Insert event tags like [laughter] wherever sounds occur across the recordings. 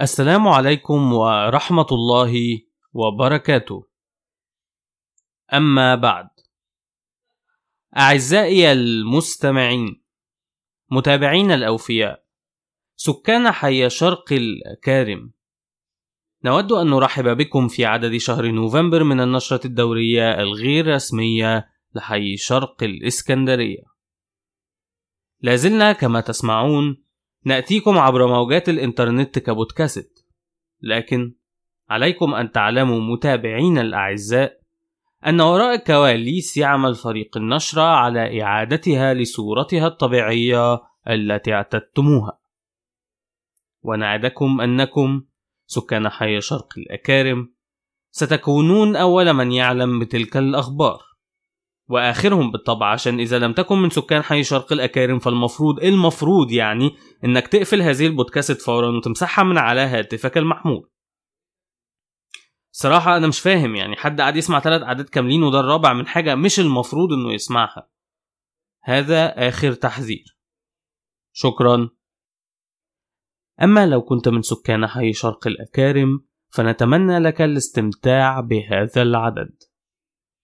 السلام عليكم ورحمة الله وبركاته. أما بعد. أعزائي المستمعين متابعين الأوفياء سكان حي شرق الأكارم نود أن نرحب بكم في عدد شهر نوفمبر من النشرة الدورية الغير رسمية لحي شرق الإسكندرية. لازلنا كما تسمعون نأتيكم عبر موجات الإنترنت كبودكاست لكن عليكم أن تعلموا متابعين الأعزاء أن وراء الكواليس يعمل فريق النشرة على إعادتها لصورتها الطبيعية التي اعتدتموها. ونعدكم أنكم سكان حي شرق الأكارم ستكونون أول من يعلم بتلك الأخبار. وآخرهم بالطبع عشان إذا لم تكن من سكان حي شرق الأكارم فالمفروض المفروض يعني إنك تقفل هذه البودكاست فورا وتمسحها من على هاتفك المحمول. صراحة أنا مش فاهم يعني حد قاعد يسمع ثلاث أعداد كاملين وده الرابع من حاجة مش المفروض إنه يسمعها. هذا آخر تحذير. شكرا. أما لو كنت من سكان حي شرق الأكارم فنتمنى لك الاستمتاع بهذا العدد.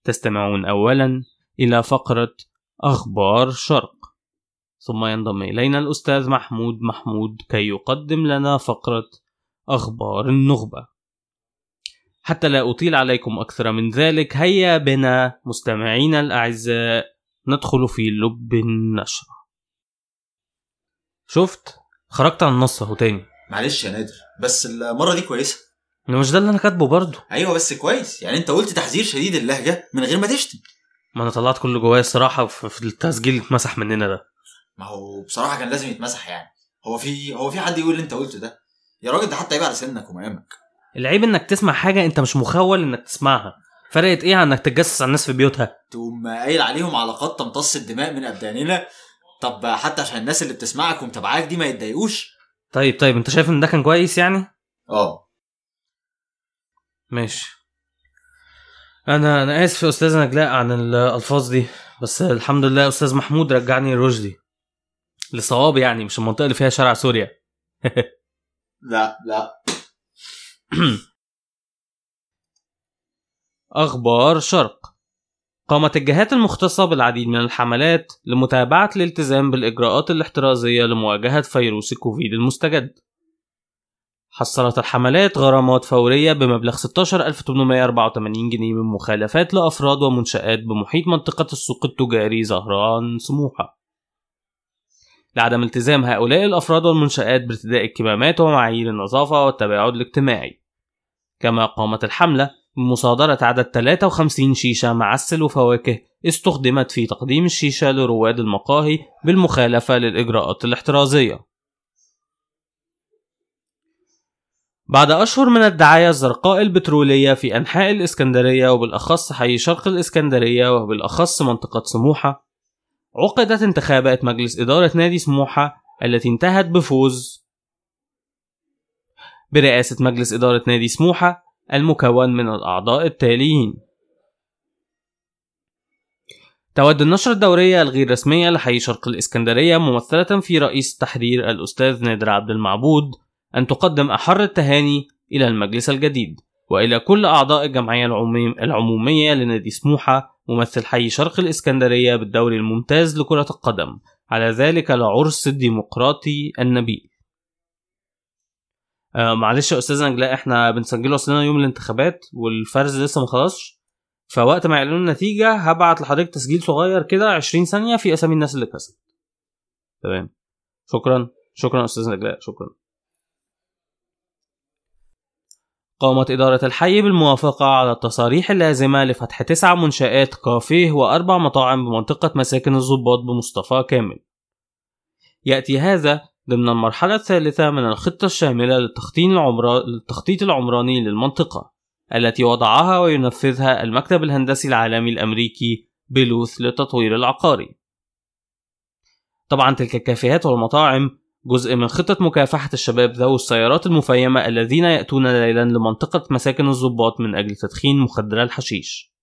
تستمعون أولا إلى فقرة أخبار شرق. ثم ينضم إلينا الأستاذ محمود محمود كي يقدم لنا فقرة أخبار النخبة. حتى لا أطيل عليكم أكثر من ذلك هيا بنا مستمعينا الأعزاء ندخل في لب النشرة. شفت؟ خرجت عن النص أهو تاني. معلش يا نادر بس المرة دي كويسة. مش ده اللي أنا كاتبه برضه. أيوه بس كويس يعني أنت قلت تحذير شديد اللهجة من غير ما تشتم. ما أنا طلعت كل جوايا الصراحة في التسجيل اتمسح مننا ده. ما هو بصراحة كان لازم يتمسح يعني. هو في هو في حد يقول اللي انت قلته ده؟ يا راجل ده حتى يبقى على سنك ومقامك. العيب إنك تسمع حاجة أنت مش مخول إنك تسمعها. فرقت إيه عن إنك تتجسس على الناس في بيوتها؟ تقوم قايل عليهم علاقات تمتص الدماء من أبداننا. طب حتى عشان الناس اللي بتسمعك ومتابعاك دي ما يتضايقوش. طيب طيب أنت شايف إن ده كان كويس يعني؟ آه. ماشي. أنا أنا آسف يا أستاذ نجلاء عن الألفاظ دي بس الحمد لله أستاذ محمود رجعني رشدي لصواب يعني مش المنطقة اللي فيها شارع سوريا. [laughs] لا لا. [clears throat] أخبار شرق. قامت الجهات المختصة بالعديد من الحملات لمتابعة الالتزام بالإجراءات الاحترازية لمواجهة فيروس الكوفيد المستجد. حصلت الحملات غرامات فورية بمبلغ 16884 جنيه من مخالفات لأفراد ومنشآت بمحيط منطقة السوق التجاري زهران سموحة. لعدم التزام هؤلاء الأفراد والمنشآت بارتداء الكمامات ومعايير النظافة والتباعد الاجتماعي. كما قامت الحملة بمصادرة عدد 53 شيشة معسل وفواكه استخدمت في تقديم الشيشة لرواد المقاهي بالمخالفة للإجراءات الاحترازية. بعد أشهر من الدعاية الزرقاء البترولية في أنحاء الإسكندرية وبالأخص حي شرق الإسكندرية وبالأخص منطقة سموحة عقدت انتخابات مجلس إدارة نادي سموحة التي انتهت بفوز برئاسة مجلس إدارة نادي سموحة المكون من الأعضاء التاليين. تود النشرة الدورية الغير رسمية لحي شرق الإسكندرية ممثلة في رئيس التحرير الأستاذ نادر عبد المعبود أن تقدم أحر التهاني إلى المجلس الجديد وإلى كل أعضاء الجمعية العمومية لنادي سموحة ممثل حي شرق الإسكندرية بالدوري الممتاز لكرة القدم. على ذلك العرس الديمقراطي النبيل آه معلش يا أستاذ نجلاء إحنا بنسجله أصلنا يوم الانتخابات والفرز لسه ما خلصش. فوقت ما يعلنوا النتيجة هبعت لحضرتك تسجيل صغير كده 20 ثانية في أسامي الناس اللي كسبت. تمام. شكرا. شكرا أستاذ نجلاء شكرا. قامت إدارة الحي بالموافقة على التصاريح اللازمة لفتح تسع منشآت كافيه وأربع مطاعم بمنطقة مساكن الضباط بمصطفى كامل. يأتي هذا ضمن المرحلة الثالثة من الخطة الشاملة للتخطيط. للتخطيط العمراني للمنطقة التي وضعها وينفذها المكتب الهندسي العالمي الأمريكي بلوث للتطوير العقاري. طبعا تلك الكافيهات والمطاعم جزء من خطة مكافحة الشباب ذوي السيارات المفيمة الذين يأتون ليلا لمنطقة مساكن الضباط من أجل تدخين مخدر الحشيش.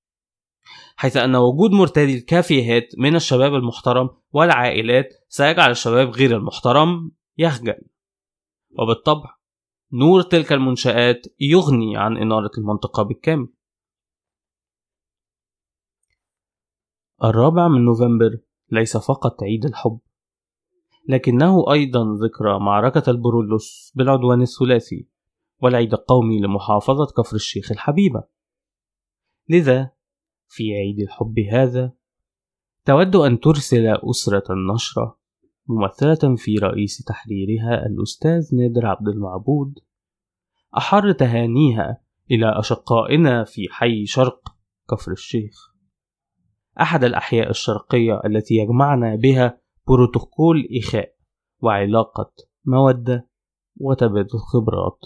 حيث أن وجود مرتدي الكافيهات من الشباب المحترم والعائلات سيجعل الشباب غير المحترم يخجل. وبالطبع نور تلك المنشآت يغني عن إنارة المنطقة بالكامل. الرابع من نوفمبر ليس فقط عيد الحب. لكنه أيضا ذكرى معركة البرولوس بالعدوان الثلاثي والعيد القومي لمحافظة كفر الشيخ الحبيبة. لذا في عيد الحب هذا تود أن ترسل أسرة النشرة ممثلة في رئيس تحريرها الأستاذ نادر عبد المعبود أحر تهانيها إلى أشقائنا في حي شرق كفر الشيخ. أحد الأحياء الشرقية التي يجمعنا بها بروتوكول إخاء وعلاقة مودة وتبادل خبرات.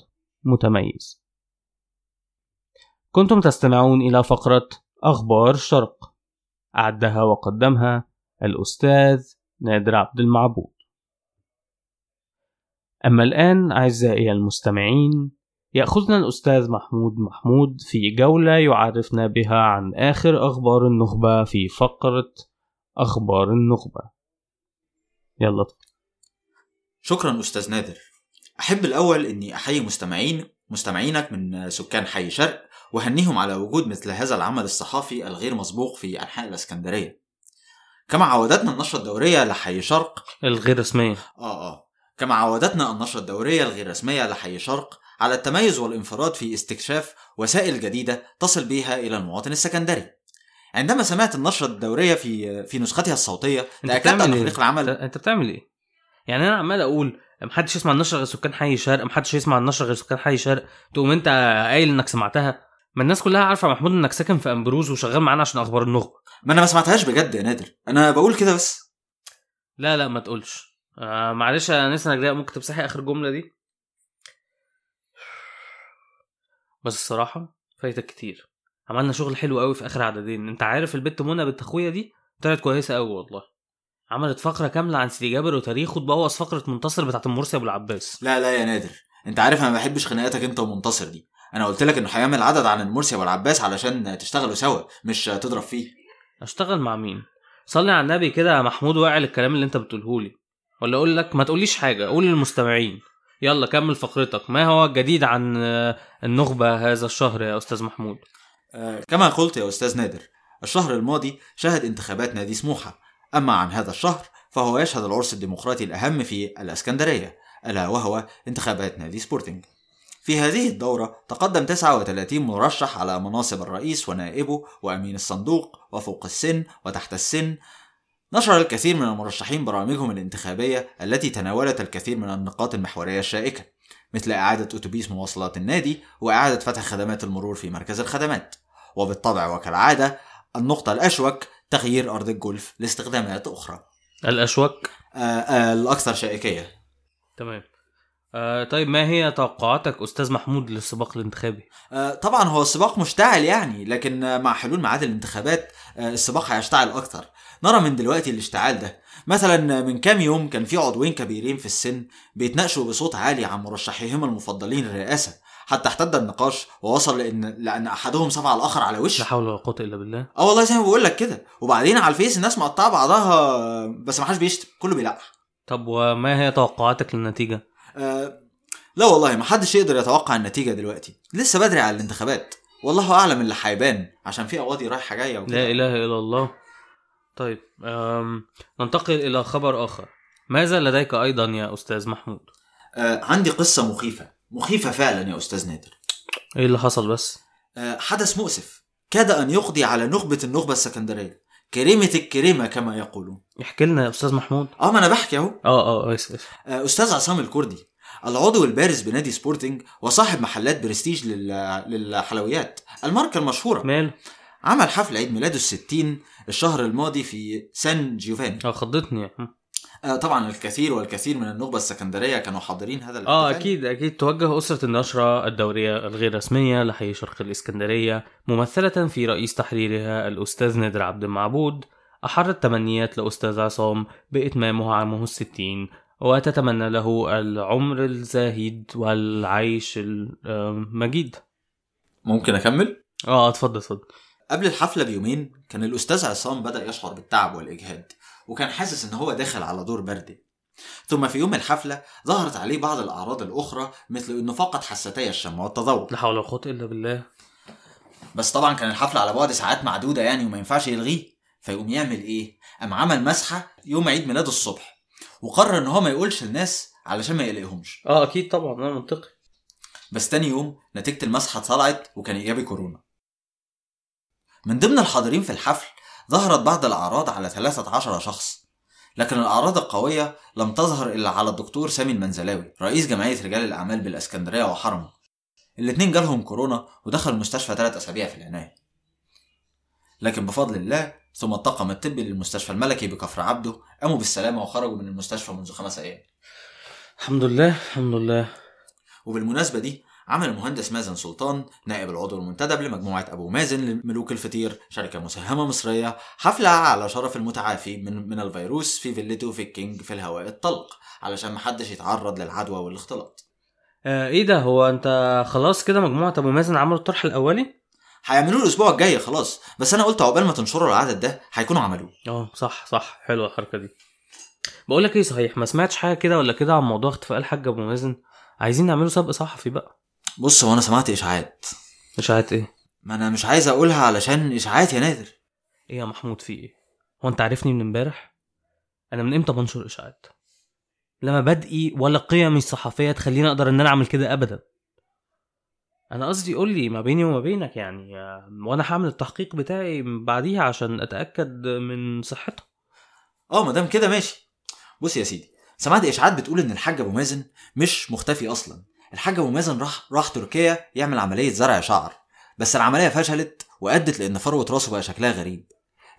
متميز. كنتم تستمعون إلى فقرة أخبار الشرق أعدها وقدمها الأستاذ نادر عبد المعبود. أما الآن أعزائي المستمعين يأخذنا الأستاذ محمود محمود في جولة يعرفنا بها عن آخر أخبار النخبة في فقرة أخبار النخبة. يلا. شكرا أستاذ نادر. أحب الأول أني أحيي مستمعين مستمعينك من سكان حي شرق وهنيهم على وجود مثل هذا العمل الصحافي الغير مسبوق في أنحاء الإسكندرية. كما عودتنا النشرة الدورية لحي شرق الغير رسمية. آه آه. كما عودتنا النشرة الدورية الغير رسمية لحي شرق على التميز والانفراد في استكشاف وسائل جديدة تصل بها إلى المواطن السكندري. عندما سمعت النشرة الدورية في في نسختها الصوتية تأكدت أن فريق العمل أنت بتعمل إيه؟ يعني أنا عمال أقول محدش يسمع النشرة غير سكان حي شرق محدش يسمع النشرة غير سكان حي شرق. تقوم أنت قايل إنك سمعتها. ما الناس كلها عارفة يا محمود إنك ساكن في أمبروز وشغال معانا عشان أخبار النخبة. ما أنا ما سمعتهاش بجد يا نادر. أنا بقول كده بس. لا لا ما تقولش. آه معلش يا نسا نجلاء ممكن تمسحي آخر جملة دي؟ بس الصراحة فايتك كتير. عملنا شغل حلو قوي في آخر عددين. أنت عارف البت منى بنت أخويا دي طلعت كويسة قوي والله. عملت فقرة كاملة عن سيدي جابر وتاريخه تبوظ فقرة منتصر بتاعت المرسي أبو العباس. لا لا يا نادر. أنت عارف أنا ما بحبش خناقاتك أنت ومنتصر دي. أنا قلت لك إنه هيعمل عدد عن المرسي والعباس علشان تشتغلوا سوا مش تضرب فيه. أشتغل مع مين؟ صلي على النبي كده يا محمود واعي الكلام اللي أنت بتقوله لي. ولا أقول لك ما تقوليش حاجة قول للمستمعين. يلا كمل فقرتك. ما هو الجديد عن النخبة هذا الشهر يا أستاذ محمود؟ آه، كما قلت يا أستاذ نادر الشهر الماضي شهد انتخابات نادي سموحة. أما عن هذا الشهر فهو يشهد العرس الديمقراطي الأهم في الأسكندرية ألا وهو انتخابات نادي سبورتنج. في هذه الدورة تقدم 39 مرشح على مناصب الرئيس ونائبه وأمين الصندوق وفوق السن وتحت السن. نشر الكثير من المرشحين برامجهم الانتخابية التي تناولت الكثير من النقاط المحورية الشائكة. مثل إعادة أتوبيس مواصلات النادي وإعادة فتح خدمات المرور في مركز الخدمات. وبالطبع وكالعادة النقطة الأشوك تغيير أرض الجولف لاستخدامات أخرى. الأشوك؟ آه، آه، الأكثر شائكية. تمام. آه طيب ما هي توقعاتك أستاذ محمود للسباق الانتخابي؟ آه، طبعا هو السباق مشتعل يعني لكن مع حلول ميعاد الانتخابات آه، السباق هيشتعل أكتر نرى من دلوقتي الاشتعال ده. مثلا من كام يوم كان في عضوين كبيرين في السن بيتناقشوا بصوت عالي عن مرشحيهما المفضلين للرئاسه حتى احتد النقاش ووصل لأن لأن أحدهم صفع الأخر على لا وشه حول ولا قوة إلا بالله. آه والله زي ما بقول لك كده. وبعدين على الفيس الناس مقطعة بعضها بس ما حدش بيشتم كله بيلقح. طب وما هي توقعاتك للنتيجة؟ آه لا والله ما حدش يقدر يتوقع النتيجة دلوقتي. لسه بدري على الانتخابات. والله أعلم اللي هيبان عشان في قواضي رايحة جاية وكده. لا إله إلا الله. طيب أم... ننتقل إلى خبر آخر. ماذا لديك أيضا يا أستاذ محمود؟ آه عندي قصة مخيفة. مخيفة فعلا يا أستاذ نادر. إيه اللي حصل بس؟ آه حدث مؤسف. كاد أن يقضي على نخبة النخبة السكندرية. كريمة الكريمة كما يقولون. احكي لنا يا أستاذ محمود. آه ما أنا بحكي أهو. آه آه اسف اسف. آه، أستاذ عصام الكردي العضو البارز بنادي سبورتنج وصاحب محلات برستيج لل- للحلويات. الماركة المشهورة. ماله؟ عمل حفل عيد ميلاده الستين الشهر الماضي في سان جيوفاني. آه خضتني. آه، طبعا الكثير والكثير من النخبة السكندرية كانوا حاضرين هذا آه الاحتفال. أكيد أكيد. توجه أسرة النشرة الدورية الغير رسمية لحي شرق الإسكندرية ممثلة في رئيس تحريرها الأستاذ نادر عبد المعبود احر التمنيات لأستاذ عصام باتمامه عامه الستين وتتمنى له العمر الزاهد والعيش المجيد ممكن أكمل؟ آه اتفضل اتفضل. قبل الحفلة بيومين كان الأستاذ عصام بدأ يشعر بالتعب والإجهاد وكان حاسس إن هو داخل على دور بردي ثم في يوم الحفلة ظهرت عليه بعض الأعراض الأخرى مثل إنه فقد حستي الشم والتذوق. لا حول ولا قوة إلا بالله. بس طبعا كان الحفلة على بعد ساعات معدودة يعني وما ينفعش يلغيه فيقوم يعمل إيه؟ قام عمل مسحة يوم عيد ميلاده الصبح وقرر إن هو ما يقولش للناس علشان ما يقلقهمش. آه أكيد طبعا ده منطقي. بس تاني يوم نتيجة المسحة طلعت وكان إيجابي كورونا. من ضمن الحاضرين في الحفل ظهرت بعض الأعراض على 13 شخص لكن الأعراض القوية لم تظهر إلا على الدكتور سامي المنزلاوي رئيس جمعية رجال الأعمال بالإسكندرية وحرمه الاتنين جالهم كورونا ودخلوا المستشفى ثلاث أسابيع في العناية. لكن بفضل الله ثم الطاقم الطبي للمستشفى الملكي بكفر عبده قاموا بالسلامة وخرجوا من المستشفى منذ خمس أيام. الحمد لله الحمد لله. وبالمناسبة دي عمل المهندس مازن سلطان نائب العضو المنتدب لمجموعة أبو مازن لملوك الفطير شركة مساهمة مصرية حفلة على شرف المتعافي من من الفيروس في فيلته في الكينج في الهواء الطلق علشان محدش يتعرض للعدوى والاختلاط. آه إيه ده؟ هو أنت خلاص كده مجموعة أبو مازن عملوا الطرح الأولي؟ هيعملوه الأسبوع الجاي خلاص بس أنا قلت عقبال ما تنشروا العدد ده هيكونوا عملوه. آه صح صح. حلوة الحركة دي. بقول لك إيه صحيح ما سمعتش حاجة كده ولا كده عن موضوع اختفاء الحاج أبو مازن؟ عايزين نعمله سبق صحفي بقى. بص هو أنا سمعت إشاعات. إشاعات إيه؟ ما أنا مش عايز أقولها علشان إشاعات يا نادر. إيه يا محمود في إيه؟ هو أنت عارفني من إمبارح؟ أنا من إمتى بنشر إشاعات؟ لا مبادئي ولا قيمي الصحفية تخليني أقدر إن أنا أعمل كده ابدا. أنا قصدي قول لي ما بيني وما بينك يعني وأنا هعمل التحقيق بتاعي بعديها عشان أتأكد من صحتها آه ما دام كده ماشي. بص يا سيدي سمعت إشاعات بتقول إن الحاج أبو مازن مش مختفي أصلا. الحاج ابو مازن راح راح تركيا يعمل عملية زرع شعر بس العملية فشلت وأدت لأن فروة راسه بقى شكلها غريب.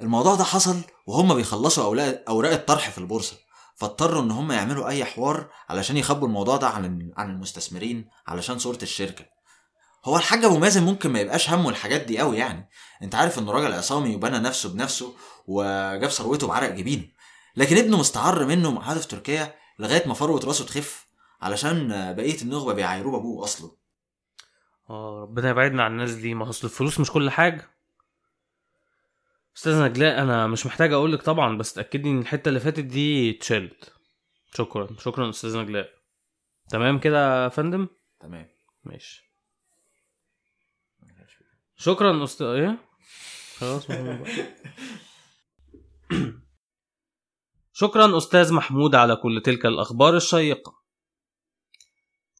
الموضوع ده حصل وهم بيخلصوا أوراق الطرح في البورصة فاضطروا إن هم يعملوا أي حوار علشان يخبوا الموضوع ده عن عن المستثمرين علشان صورة الشركة. هو الحاج أبو مازن ممكن ما يبقاش همه الحاجات دي قوي يعني. أنت عارف انه راجل عصامي وبنى نفسه بنفسه وجاب ثروته بعرق جبينه لكن ابنه مستعر منه معاده في تركيا لغاية ما فروة راسه تخف علشان بقية النخبة بيعايروه بابوه اصله آه ربنا يبعدنا عن الناس دي. ما أصل الفلوس مش كل حاجة. أستاذ نجلاء أنا مش محتاج أقول لك طبعا بس تأكدي إن الحتة اللي فاتت دي اتشالت. شكرا شكرا أستاذ نجلاء. تمام كده يا فندم؟ تمام. ماشي. شكرا أستاذ إيه؟ خلاص. [laughs] شكرا أستاذ محمود على كل تلك الأخبار الشيقة.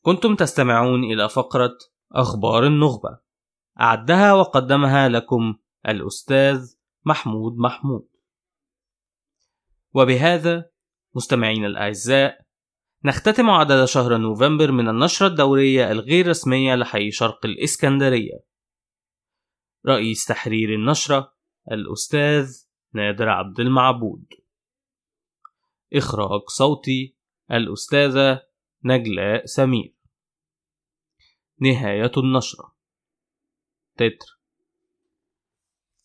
كنتم تستمعون إلى فقرة أخبار النخبة. أعدها وقدمها لكم الأستاذ محمود محمود. وبهذا مستمعين الأعزاء نختتم عدد شهر نوفمبر من النشرة الدورية الغير رسمية لحي شرق الإسكندرية. رئيس تحرير النشرة الأستاذ نادر عبد المعبود. إخراج صوتي الأستاذة نجلاء سمير. نهاية النشرة. تتر.